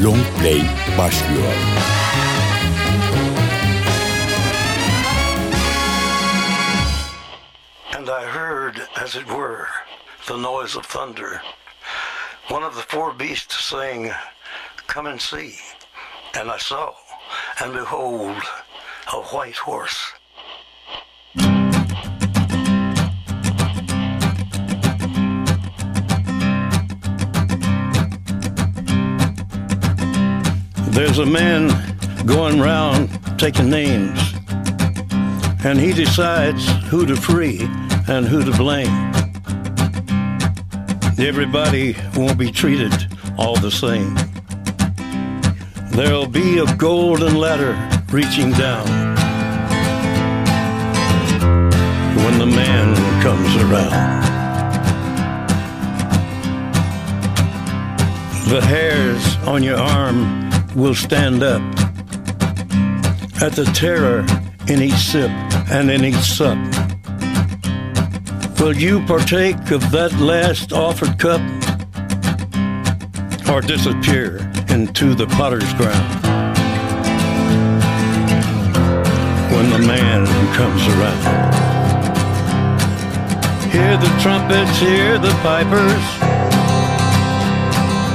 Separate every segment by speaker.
Speaker 1: Long Play başlıyor.
Speaker 2: And I heard, as it were, the noise of thunder. One of the four beasts saying, Come and see. And I saw, and behold, a white horse. There's a man going round taking names, and he decides who to free and who to blame. Everybody won't be treated all the same. There'll be a golden ladder reaching down when the man comes around. The hairs on your arm will stand up at the terror in each sip and in each sup. Will you partake of that last offered cup or disappear into the potter's ground when the man comes around? Hear the trumpets, hear the pipers.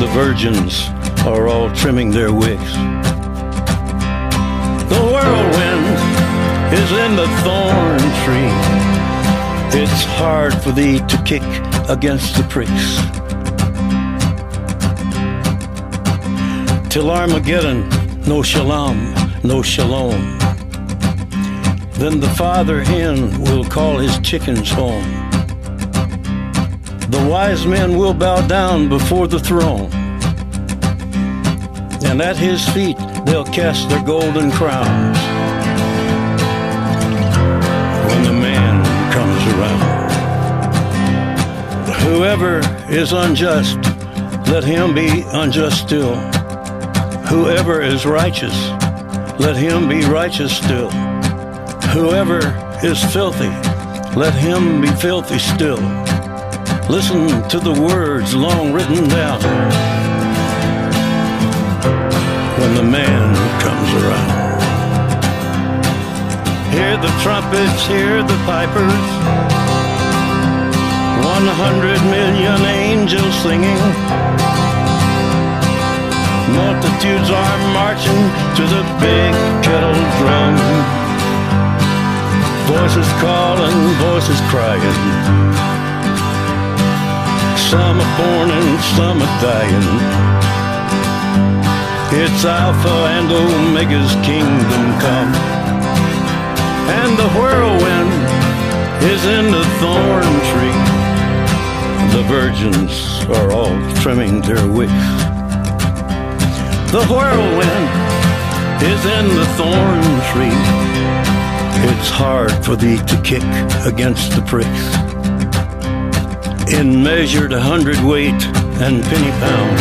Speaker 2: the virgins are all trimming their wicks. The whirlwind is in the thorn tree. It's hard for thee to kick against the pricks. Till Armageddon, no shalom, no shalom. Then the father hen will call his chickens home. The wise men will bow down before the throne, and at his feet they'll cast their golden crowns when the man comes around. Whoever is unjust, let him be unjust still. Whoever is righteous, let him be righteous still. Whoever is filthy, let him be filthy still. Listen to the words long written down when the man comes around. Hear the trumpets, hear the pipers. One hundred million angels singing. Multitudes are marching to the big kettle drum. Voices calling, voices crying. Some are born and some are dying. It's Alpha and Omega's kingdom come. And the whirlwind is in the thorn tree. The virgins are all trimming their wicks. The whirlwind is in the thorn tree. It's hard for thee to kick against the pricks in measured hundredweight and penny pound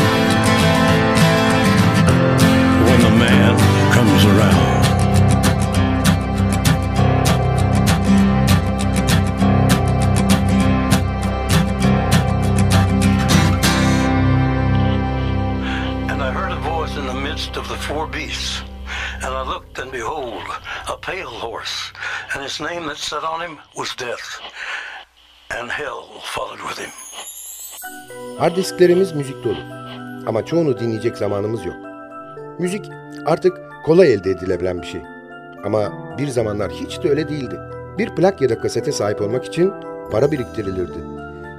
Speaker 2: when the man comes around. And I heard a voice in the midst of the four beasts. And I looked, and behold, a pale horse, and his name that sat on him was Death and hell followed with him.
Speaker 3: Hard disklerimiz müzik dolu. Ama çoğunu dinleyecek zamanımız yok. Müzik artık kolay elde edilebilen bir şey. Ama bir zamanlar hiç de öyle değildi. Bir plak ya da kasete sahip olmak için para biriktirilirdi.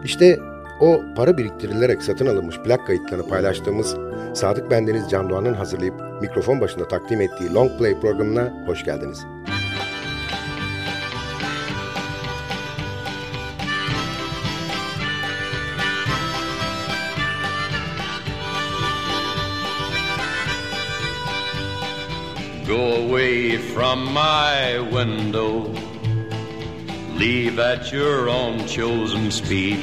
Speaker 3: İşte o para biriktirilerek satın alınmış plak kayıtlarını paylaştığımız Sadık Bendeniz Can Doğan'ın hazırlayıp mikrofon başında takdim ettiği Long Play programına hoş geldiniz.
Speaker 4: Go away from my window. Leave at your own chosen speed.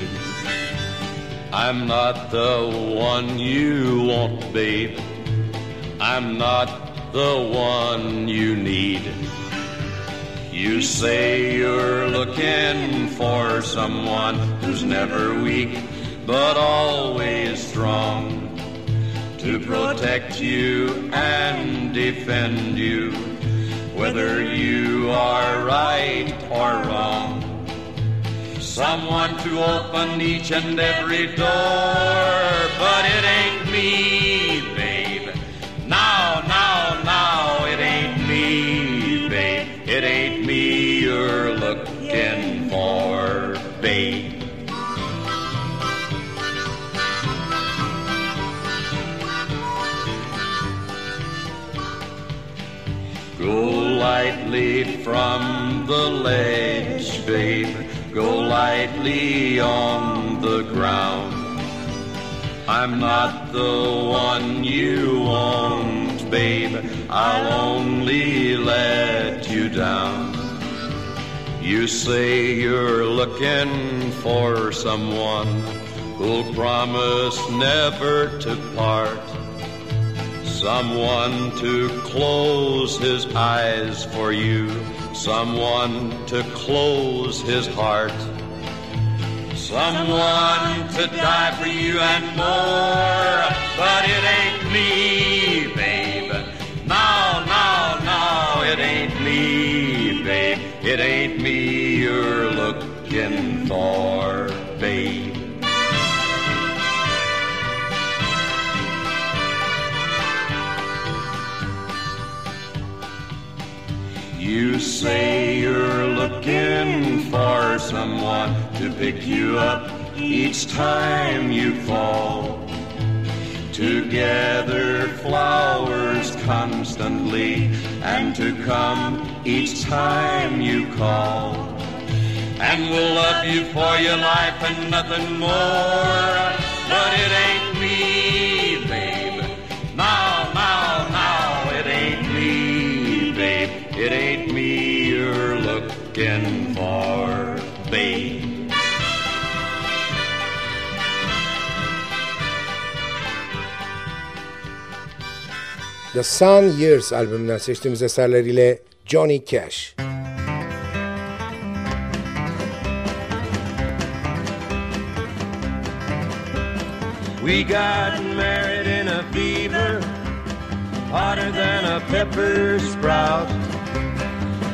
Speaker 4: I'm not the one you want, babe. I'm not the one you need. You say you're looking for someone who's never weak, but always strong to protect you and defend you, whether you are right or wrong. Someone to open each and every door, but it ain't me, from the ledge, babe. Go lightly on the ground. I'm not the one you want, babe. I'll only let you down. You say you're looking for someone who'll promise never to part. Someone to close his eyes for you, someone to close his heart, someone to die for you and more. But it ain't me, babe. No, no, no, it ain't me, babe. It ain't me you're looking for, You say you're looking for someone to pick you up each time you fall. To gather flowers constantly and to come each time you call. And we'll love you for your life and nothing more. But it ain't me, looking for, babe.
Speaker 5: The Sun Years albümünden seçtiğimiz eserleriyle Johnny Cash.
Speaker 4: We got married in a fever, hotter than a pepper sprout.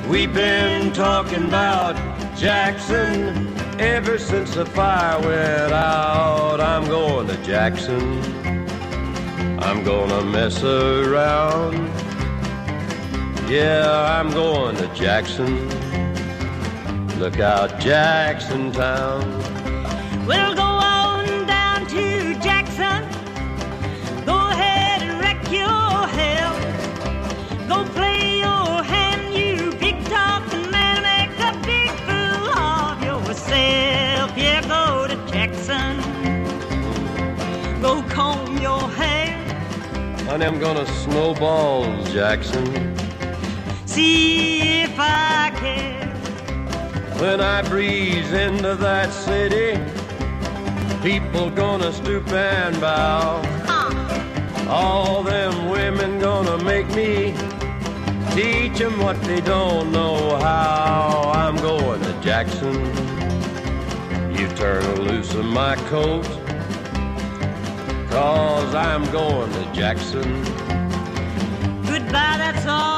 Speaker 4: We've been talking about Jackson ever since the fire went out. I'm going to Jackson. I'm gonna mess around. Yeah, I'm going to Jackson. Look out, Jackson Town.
Speaker 6: We'll go
Speaker 4: Honey, I'm gonna snowball Jackson.
Speaker 6: See if I care.
Speaker 4: When I breeze into that city, people gonna stoop and bow. Uh-huh. All them women gonna make me teach 'em what they don't know how. I'm going to Jackson. You turn loose of my coat, cause I'm going to Jackson.
Speaker 6: Goodbye, that's all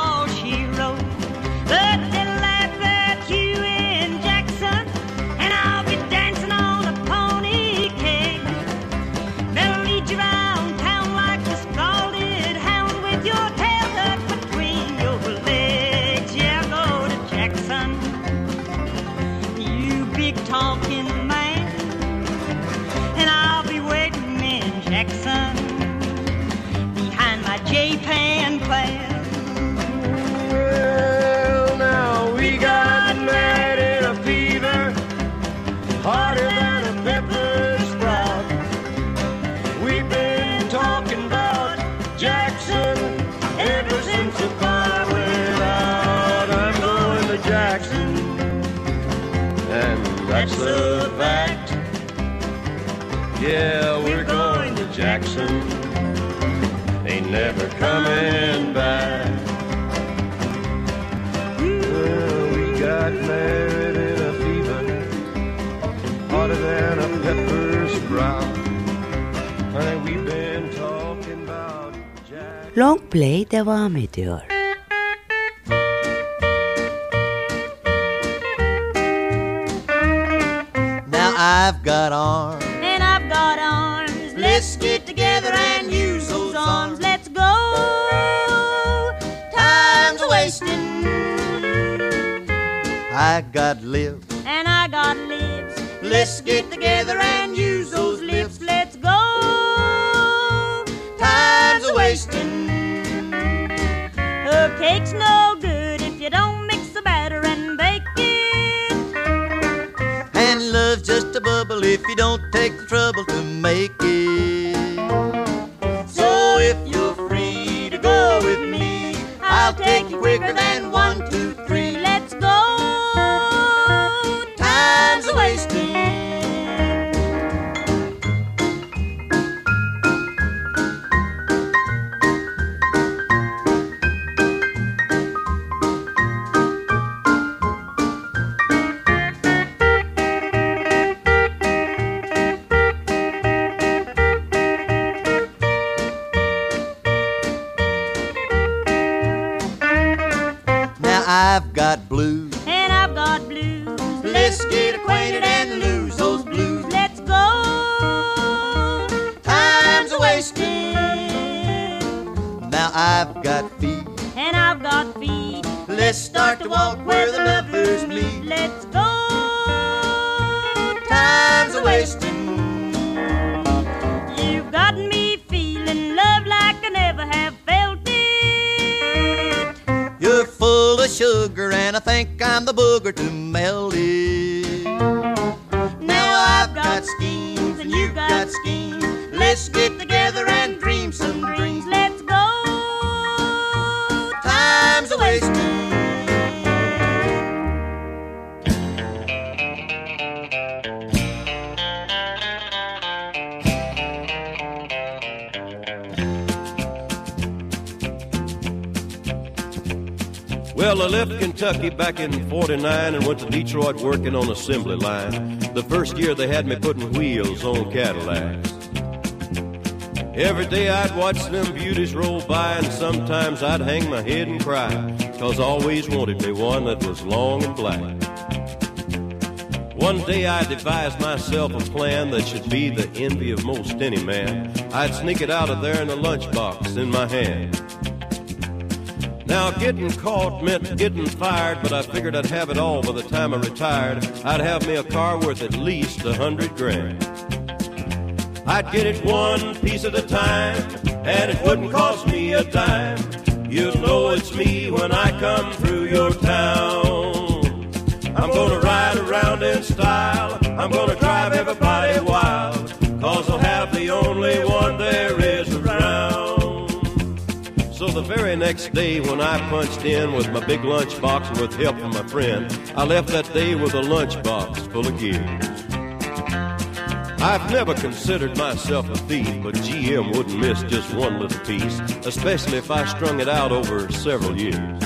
Speaker 7: Long Play devam ediyor.
Speaker 8: Now I've got arms.
Speaker 6: and I've got arms. Let's get together and use those arms. Let's go. Time's a wasting,
Speaker 8: I got lips.
Speaker 6: and I got lips. Let's get together and use those lips. Let's a wasting. A cake's no good if you don't mix the batter and bake it.
Speaker 8: And love's just a bubble if you don't take the trouble to make it. So if you're free to go with me, I'll take you quicker than I've got blues.
Speaker 6: and I've got blues. Let's get acquainted and lose those blues. Let's go. Time's a wasting,
Speaker 8: Now I've got feet.
Speaker 6: and I've got feet.
Speaker 8: Let's start to walk where the lovers meet.
Speaker 6: Let's go.
Speaker 8: Time's a wasting. Booger to melt it. Now I've got schemes, and you've got schemes. Let's get
Speaker 9: Kentucky back in 49 and went to Detroit working on assembly line. The first year they had me putting wheels on Cadillacs. Every day I'd watch them beauties roll by and sometimes I'd hang my head and cry. Cause I always wanted me one that was long and black. One day I devised myself a plan that should be the envy of most any man. I'd sneak it out of there in a lunchbox in my hand. Now, getting caught meant getting fired, but I figured I'd have it all by the time I retired. I'd have me a car worth at least a hundred grand. I'd get it one piece at a time, and it wouldn't cost me a dime. You'll know it's me when I come through your town. I'm gonna ride around in style, I'm gonna drive everybody very next day when I punched in with my big lunchbox with help from my friend, I left that day with a lunchbox full of gears. I've never considered myself a thief, but GM wouldn't miss just one little piece, especially if I strung it out over several years.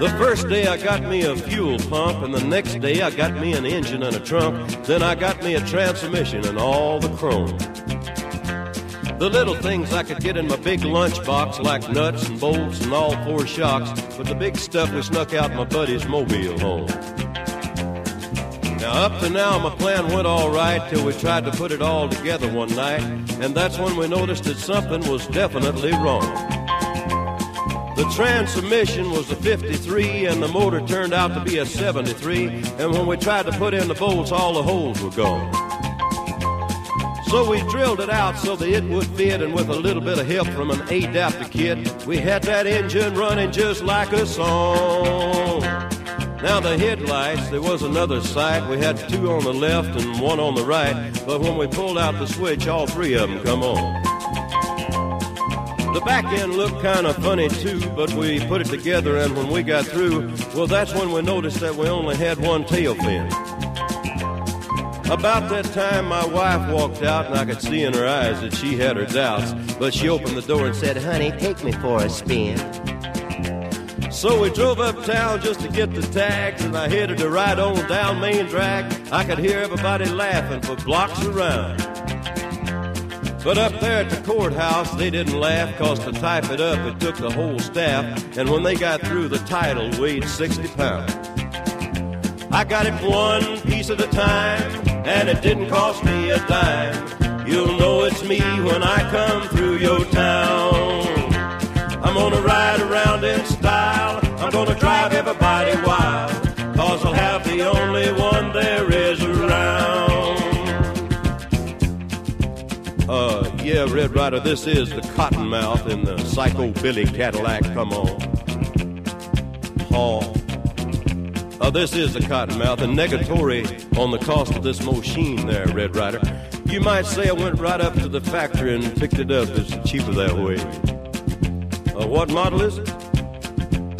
Speaker 9: The first day I got me a fuel pump, and the next day I got me an engine and a trunk. Then I got me a transmission and all the chrome. The little things I could get in my big lunchbox, like nuts and bolts and all four shocks, but the big stuff we snuck out my buddy's mobile home. Now, up to now, my plan went all right till we tried to put it all together one night, and that's when we noticed that something was definitely wrong. The transmission was a 53 and the motor turned out to be a 73. And when we tried to put in the bolts, all the holes were gone. So we drilled it out so that it would fit, and with a little bit of help from an adapter kit, we had that engine running just like a song. Now the headlights, there was another sight. We had two on the left and one on the right, but when we pulled out the switch, all three of them come on. The back end looked kind of funny too, but we put it together, and when we got through, well, that's when we noticed that we only had one tail fin. About that time, my wife walked out, and I could see in her eyes that she had her doubts. But she opened the door and said, Honey, take me for a spin. So we drove uptown just to get the tags, and I headed to ride on down Main Drag. I could hear everybody laughing for blocks around. But up there at the courthouse, they didn't laugh, cause to type it up, it took the whole staff. And when they got through, the title weighed 60 pounds. I got it one piece at a time, and it didn't cost me a dime. You'll know it's me when I come through your town. I'm gonna ride around in style, I'm gonna drive everybody wild, cause I'll have the only one there is around. Uh, yeah, Red Rider, this is the Cottonmouth in the Psycho Billy Cadillac. Come on. Hall. Uh, this is the Cottonmouth, and negatory on the cost of this machine there, Red Rider. You might say I went right up to the factory and picked it up. It's cheaper that way. Uh, what model is it?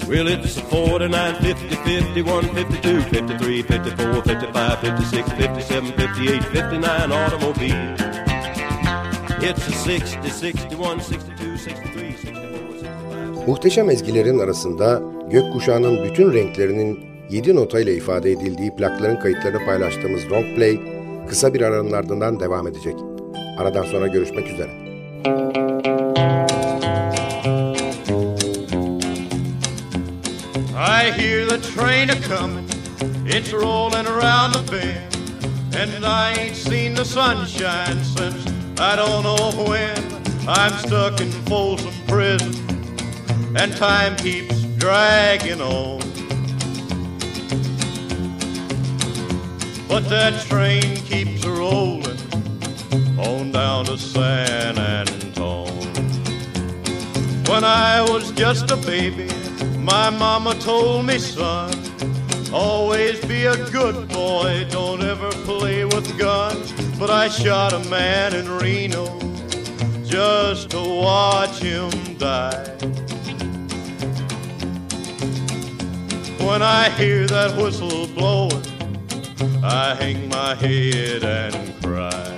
Speaker 9: Well, it's a 49, 50, 51, 52, 53, 54, 55, 56, 57, 58, 59 automobile. It's a 60, 61, 62, 63, 64, 65.
Speaker 3: Muhteşem ezgilerin arasında gökkuşağının bütün renklerinin 7 notayla ifade edildiği plakların kayıtlarını paylaştığımız Long Play kısa bir aranın ardından devam edecek. Aradan sonra görüşmek üzere.
Speaker 10: I hear the train a comin', it's rolling around the bend, and I ain't seen the sunshine since I don't know when. I'm stuck in Folsom Prison, and time keeps dragging on. But that train keeps rolling on down to San Antone. When I was just a baby, my mama told me, son, always be a good boy, don't ever play with guns. But I shot a man in Reno just to watch him die. When I hear that whistle blowing, I hang my head and cry.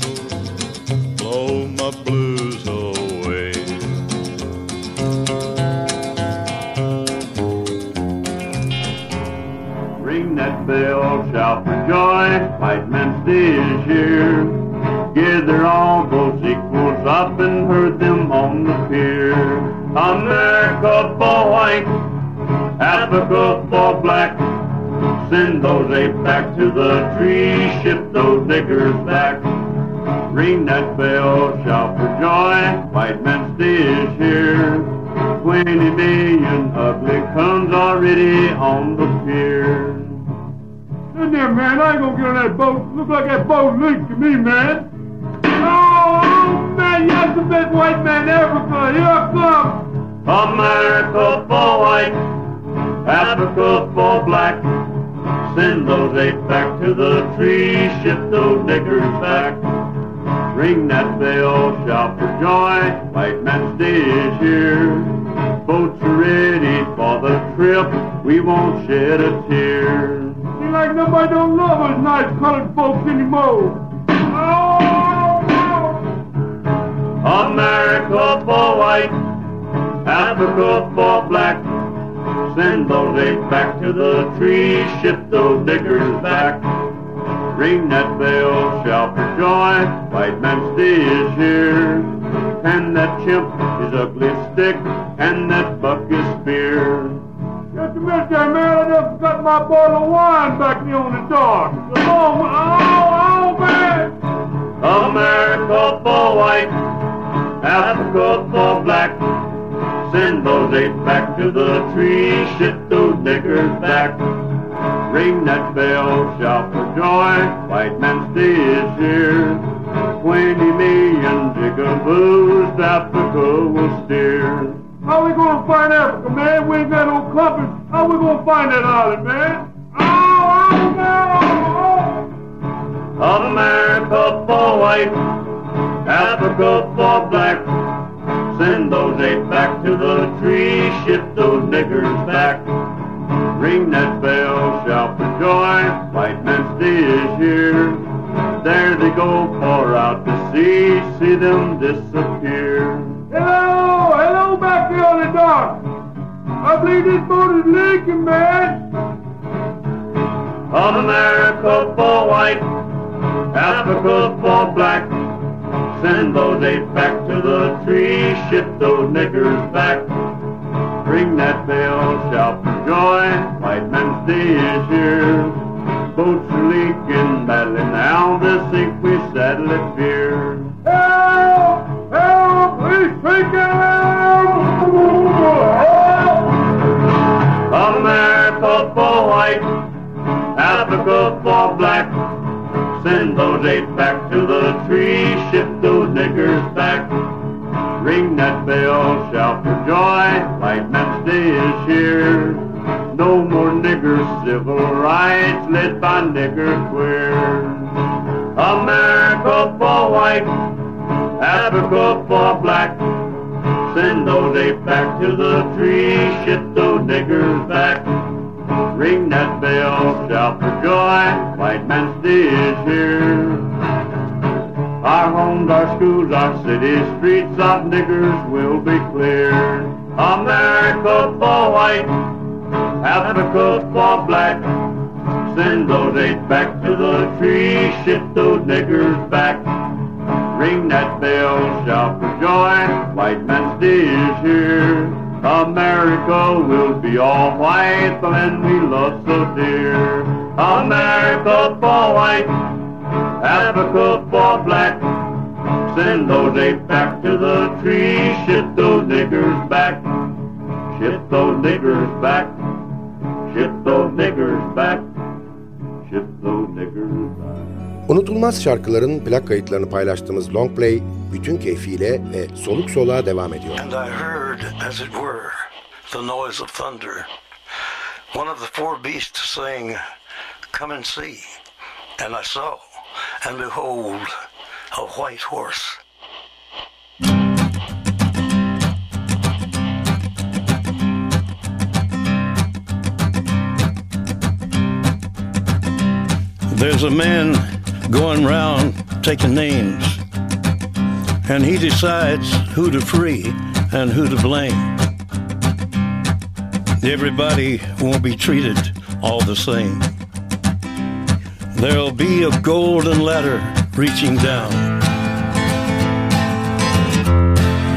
Speaker 11: joy, white man is here. Gather all those equals up and herd them on the pier. America for white, Africa for black. Send those apes back to the tree, ship those niggers back. Ring that bell, shout for joy, white man is here. Twenty million ugly comes already on the pier.
Speaker 12: In there, man, I ain't gonna get on that boat. Look like that boat leaked to me, man. Oh, man, yes, the best white man ever. Uh, here I come.
Speaker 11: America for white, Africa for black. Send those eight back to the tree, ship those niggers back. Ring that bell, shout for joy, white man's day is here. Boats are ready for the trip, we won't shed a tear.
Speaker 12: Like nobody don't love us nice colored folks anymore. Oh,
Speaker 11: America for white, Africa for black. Send those eight back to the trees, ship those niggers back. Ring that bell, shout for joy, white man's day is here. And that chimp is ugly stick, and that buck is spear.
Speaker 12: Just a minute there, man. I just got my bottle of wine back there on the dock. Oh, oh, oh, man.
Speaker 11: America for white, Africa for black. Send those eight back to the tree, shit those niggers back. Ring that bell, shout for joy, white man's day is here. Twenty million jigaboos, Africa will steer.
Speaker 12: How we gonna find Africa, man? We ain't got no compass. How we gonna find that island, man? Oh, oh, man. Oh,
Speaker 11: America for white, Africa for black. Send those eight back to the tree, ship those niggers back. Ring that bell, shout for joy, white man's day is here. There they go, far out to sea, see them disappear.
Speaker 12: Hello back there on the dock. I believe this boat is leaking, man.
Speaker 11: America for white, Africa for black. Send those eight back to the tree, ship those niggers back. Ring that bell, shout for joy, cities, streets of niggers will be cleared. America for white, Africa for black. Send those eight back to the tree, ship those niggers back. Ring that bell, shout for joy, white man's day is here. America will be all white, the land we love so dear. America for white, Africa for black. Send those eight back to the tree, ship those niggers back. Ship those niggers back. Ship those niggers back. Ship those niggers back.
Speaker 3: Unutulmaz şarkıların plak kayıtlarını paylaştığımız long play bütün keyfiyle ve soluk soluğa devam ediyor.
Speaker 2: And I heard, as it were, the noise of thunder. One of the four beasts saying, Come and see. And I saw, and behold, a white horse. There's a man going round taking names, and he decides who to free and who to blame. Everybody won't be treated all the same. There'll be a golden ladder reaching down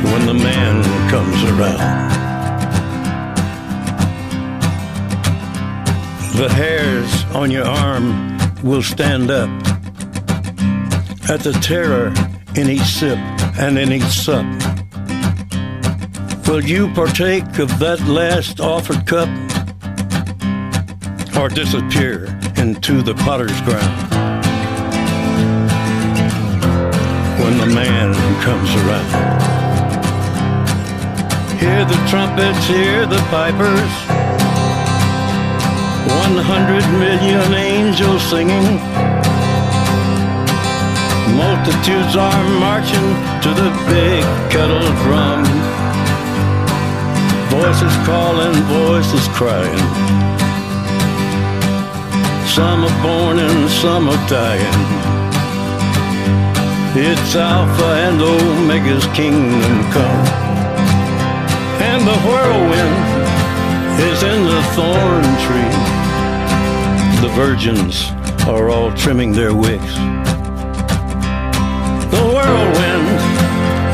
Speaker 2: when the man comes around. The hairs on your arm will stand up at the terror in each sip and in each sup. Will you partake of that last offered cup or disappear into the potter's ground? Comes around. Hear the trumpets, hear the pipers. One hundred million angels singing. Multitudes are marching to the big kettle drum. Voices calling, voices crying. Some are born and some are dying. It's Alpha and Omega's kingdom come. And the whirlwind is in the thorn tree. The virgins are all trimming their wicks. The whirlwind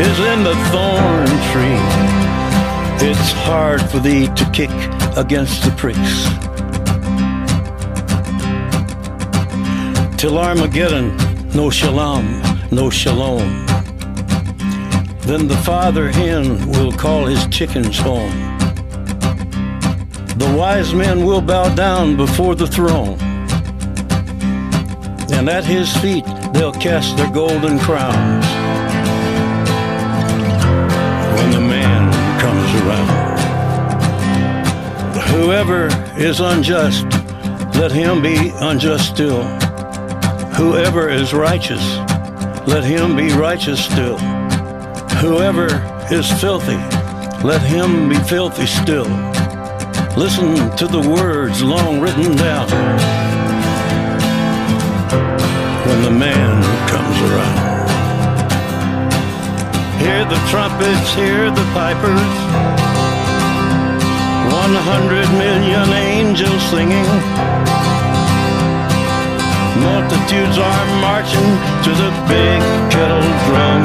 Speaker 2: is in the thorn tree. It's hard for thee to kick against the pricks. Till Armageddon, no shalom, no shalom. Then the father hen will call his chickens home. The wise men will bow down before the throne. And at his feet they'll cast their golden crowns. When the man comes around. Whoever is unjust, let him be unjust still. Whoever is righteous, let him be righteous still. Whoever is filthy, let him be filthy still. Listen to the words long written down when the man comes around. Hear the trumpets, hear the pipers. One hundred million angels singing. Multitudes are marching to the big kettle drum.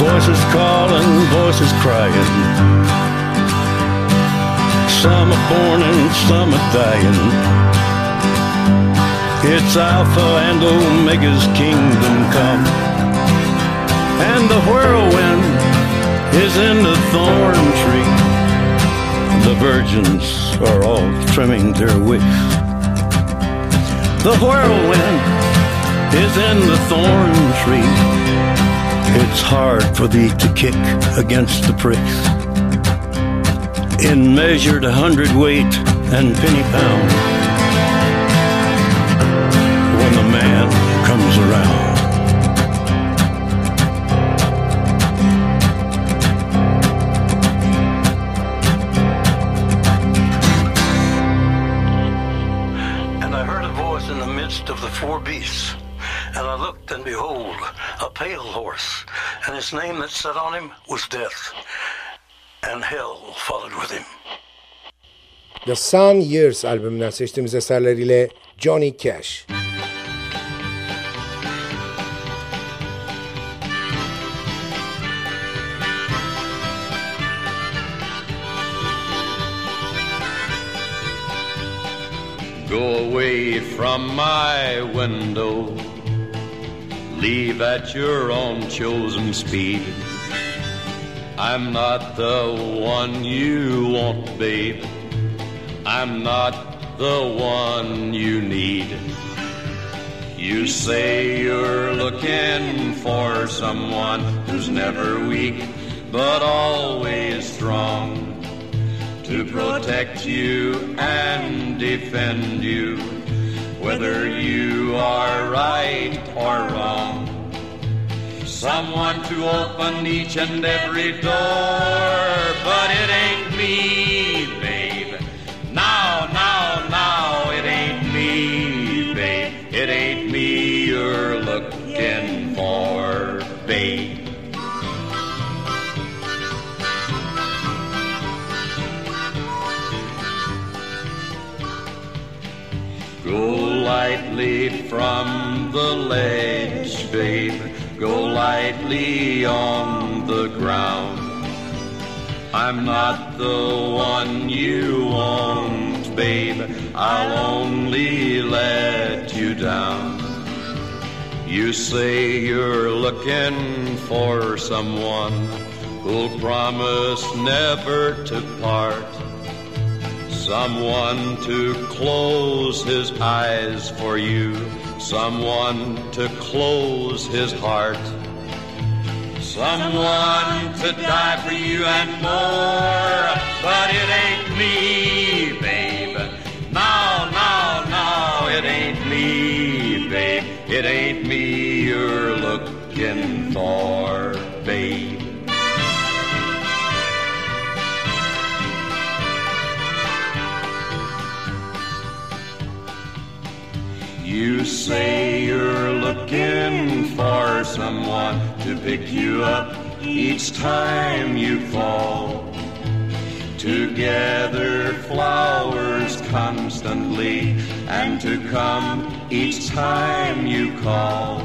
Speaker 2: Voices calling, voices crying. Some are born and some are dying. It's Alpha and Omega's kingdom come. And the whirlwind is in the thorn tree. The virgins are all trimming their wicks. The whirlwind is in the thorn tree. It's hard for thee to kick against the pricks. In measured hundredweight and penny pound, when the man comes around. A pale horse, and his name that sat on him was Death, and hell followed with him.
Speaker 3: The Sun Years albümünden seçtiğimiz eserleriyle Johnny Cash.
Speaker 4: Go away from my window. Leave at your own chosen speed. I'm not the one you want, babe. I'm not the one you need. You say you're looking for someone who's never weak, but always strong to protect you and defend you, whether you are right or wrong. Someone to open each and every door, but it ain't me, from the ledge, babe. Go lightly on the ground. I'm not the one you want, babe. I'll only let you down. You say you're looking for someone who'll promise never to part. Someone to close his eyes for you someone to close his heart, someone to die for you and more. But it ain't me, babe. No, no, no, it ain't me, babe. It ain't me you're looking for, babe. You say you're looking for someone to pick you up each time you fall. To gather flowers constantly and to come each time you call.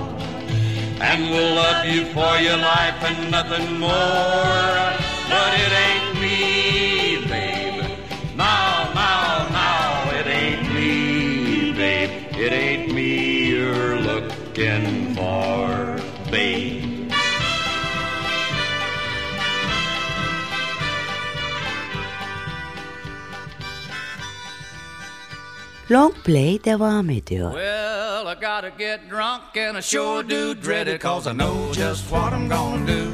Speaker 4: And we'll love you for your life and nothing more. But it ain't looking for, babe.
Speaker 7: Long play devam ediyor.
Speaker 13: Well, I gotta get drunk and I sure do dread it cause I know just what I'm gonna do.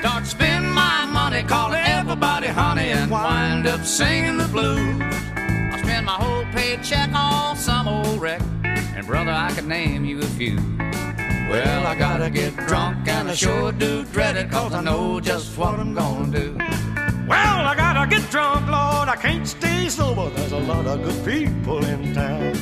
Speaker 13: Start spending my money, calling everybody honey and wind up singing the blues. I spend my whole paycheck on some old wreck and brother, I can name you a few. Well, I gotta get drunk and I sure do dread it cause I know just what I'm gonna do.
Speaker 14: Well, I gotta get drunk, Lord. I can't stay sober. There's a lot of good people in town.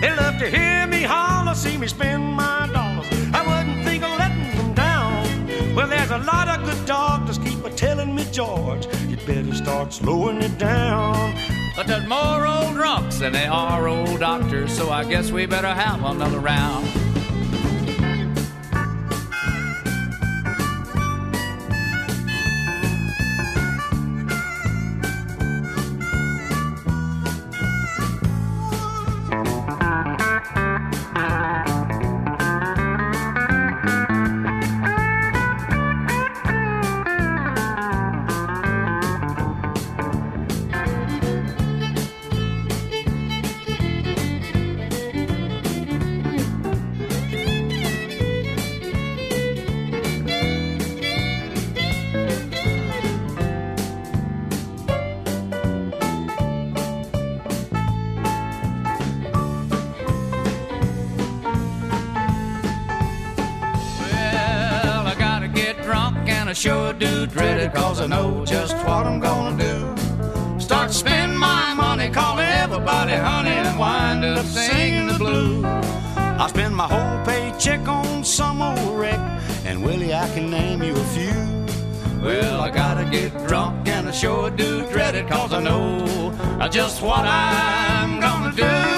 Speaker 14: They love to hear me holler, see me spend my dollars. I wouldn't think of letting them down. Well, there's a lot of good doctors keep a telling me, George, you better start slowing it down.
Speaker 13: But there's more old drunks than there are old doctors, so I guess we better have another round. And I sure do dread it cause I know just what I'm gonna do. Start spending my money, calling everybody honey, and wind up singing the blues.
Speaker 14: I spend my whole paycheck on some old wreck, and Willie, I can name you a few.
Speaker 13: Well, I gotta get drunk and I sure do dread it cause I know just what I'm gonna do.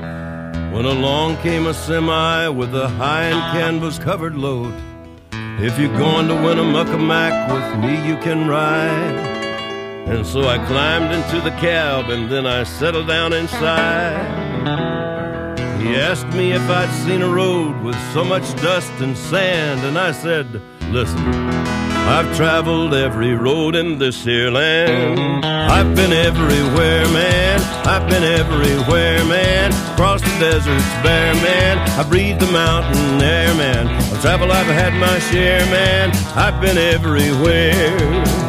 Speaker 9: when along came a semi with a high and canvas covered load. If you're going to Winnemucca Mac with me, you can ride. And so I climbed into the cab and then I settled down inside. He asked me if I'd seen a road with so much dust and sand, and I said, Listen, I've traveled every road in this here land. I've been everywhere, man. I've been everywhere, man. Across the deserts bare, man. I breathed the mountain air, man. Of travel I've had my share, man. I've been everywhere.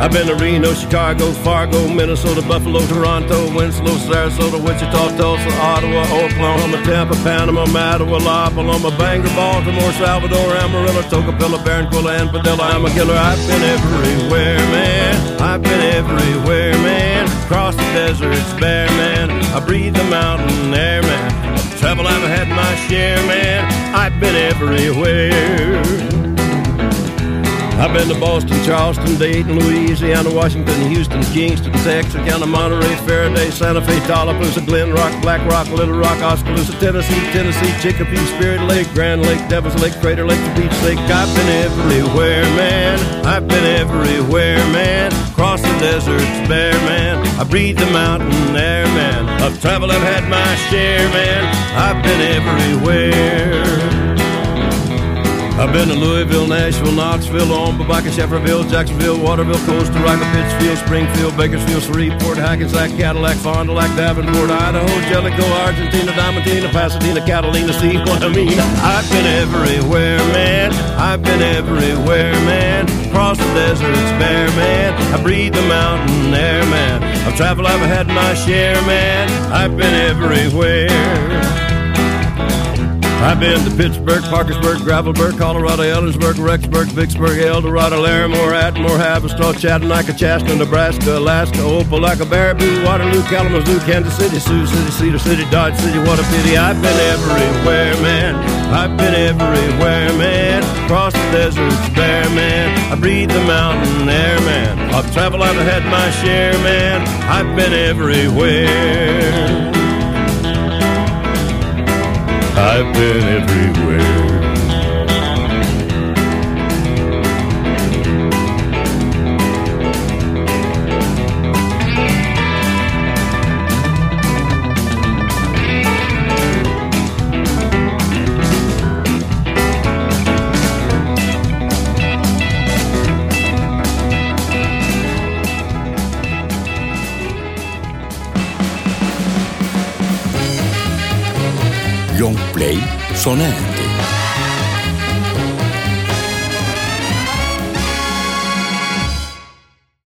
Speaker 9: I've been to Reno, Chicago, Fargo, Minnesota, Buffalo, Toronto, Winslow, Sarasota, Wichita, Tulsa, Ottawa, Oklahoma, Tampa, Panama, Mattawa, La Paloma, Bangor, Baltimore, Salvador, Amarillo, Tocopilla, Barranquilla, and Padilla. I'm a killer. I've been everywhere, man. I've been everywhere, man. Across the deserts, bare, man. I breathe the mountain air, man. Travel, I've had my share, man. I've been everywhere. I've been to Boston, Charleston, Dayton, Louisiana, Washington, Houston, Kingston, Texarkana, Monterey, Faraday, Santa Fe, Tallapoosa, Glen Rock, Black Rock, Little Rock, Oskaloosa, Tennessee, Tennessee, Chicopee, Spirit Lake, Grand Lake, Devil's Lake, Crater Lake, the Beach Lake. I've been everywhere, man. I've been everywhere, man. Across the deserts, bare, man. I breathe the mountain air, man. I've traveled, I've had my share, man. I've been everywhere. I've been to Louisville, Nashville, Knoxville, on Omaha, Shefferville, Jacksonville, Waterville, Costa Rica, Pittsfield, Springfield, Bakersfield, Shreveport, Hackensack, Cadillac, Fond du Lac, Davenport, Idaho, Jellicoe, Argentina, Diamantina, Pasadena, Catalina, see what I mean? I've been everywhere, man. I've been everywhere, man. Across the deserts, bare, man. I breathe the mountain air, man. I've traveled, I've had my share, man. I've been everywhere. I've been to Pittsburgh, Parkersburg, Gravelburg, Colorado, Ellensburg, Rexburg, Vicksburg, El Dorado, Larimore, Atmore, Haverstraw, Chattanooga, Chaska, Nebraska, Alaska, Opelika, Baraboo, Waterloo, Kalamazoo, Kansas City, Sioux City, Cedar City, Dodge City. What a pity. I've been everywhere, man. I've been everywhere, man. Across the deserts, bare, man. I breathe the mountain air, man. I've traveled, I've had my share, man. I've been everywhere. I've been everywhere.
Speaker 1: Play Sonar.